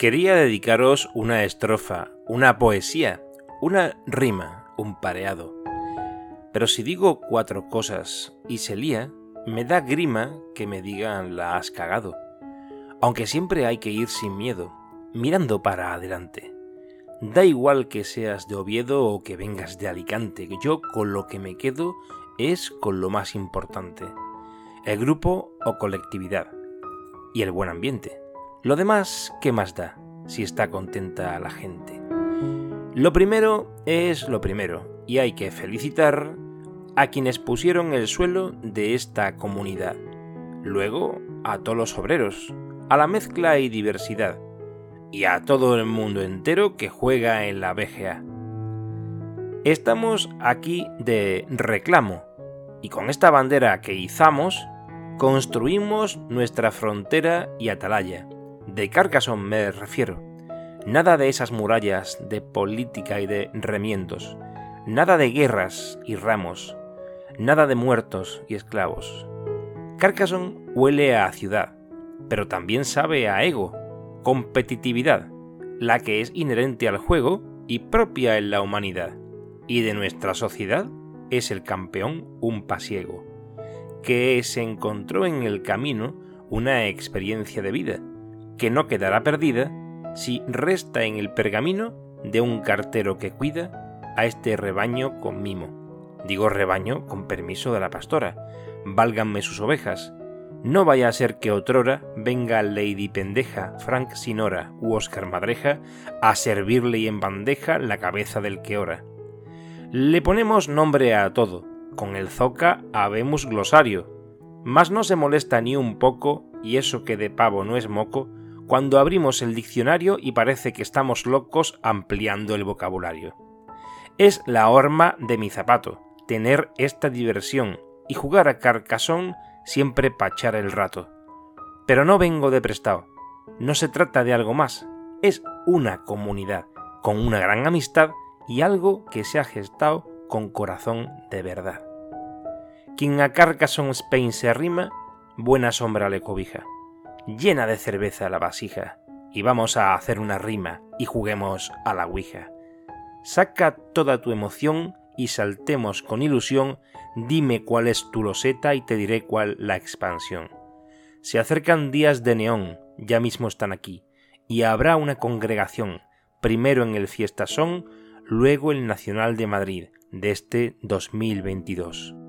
Quería dedicaros una estrofa, una poesía, una rima, un pareado. Pero si digo cuatro cosas y se lía, me da grima que me digan la has cagado. Aunque siempre hay que ir sin miedo, mirando para adelante. Da igual que seas de Oviedo o que vengas de Alicante, yo con lo que me quedo es con lo más importante. El grupo o colectividad. Y el buen ambiente. Lo demás, ¿qué más da si está contenta la gente? Lo primero es lo primero, y hay que felicitar a quienes pusieron el suelo de esta comunidad. Luego, a todos los obreros, a la mezcla y diversidad, y a todo el mundo entero que juega en la BGA. Estamos aquí de reclamo, y con esta bandera que izamos, construimos nuestra frontera y atalaya de Carcassonne me refiero. Nada de esas murallas de política y de remiendos. Nada de guerras y ramos. Nada de muertos y esclavos. Carcassonne huele a ciudad, pero también sabe a ego, competitividad, la que es inherente al juego y propia en la humanidad. Y de nuestra sociedad es el campeón un pasiego, que se encontró en el camino una experiencia de vida que no quedará perdida si resta en el pergamino de un cartero que cuida a este rebaño con mimo. Digo rebaño con permiso de la pastora. Válganme sus ovejas. No vaya a ser que otrora venga Lady Pendeja, Frank Sinora u Oscar Madreja a servirle y en bandeja la cabeza del que ora. Le ponemos nombre a todo, con el zoca habemos glosario, mas no se molesta ni un poco, y eso que de pavo no es moco, cuando abrimos el diccionario y parece que estamos locos ampliando el vocabulario. Es la horma de mi zapato, tener esta diversión y jugar a carcasón siempre pachar el rato. Pero no vengo de prestado, no se trata de algo más, es una comunidad, con una gran amistad y algo que se ha gestado con corazón de verdad. Quien a Carcassonne Spain se arrima, buena sombra le cobija llena de cerveza la vasija, y vamos a hacer una rima y juguemos a la Ouija. Saca toda tu emoción y saltemos con ilusión, dime cuál es tu loseta y te diré cuál la expansión. Se acercan días de neón, ya mismo están aquí, y habrá una congregación, primero en el Fiestasón, luego el Nacional de Madrid, de este 2022.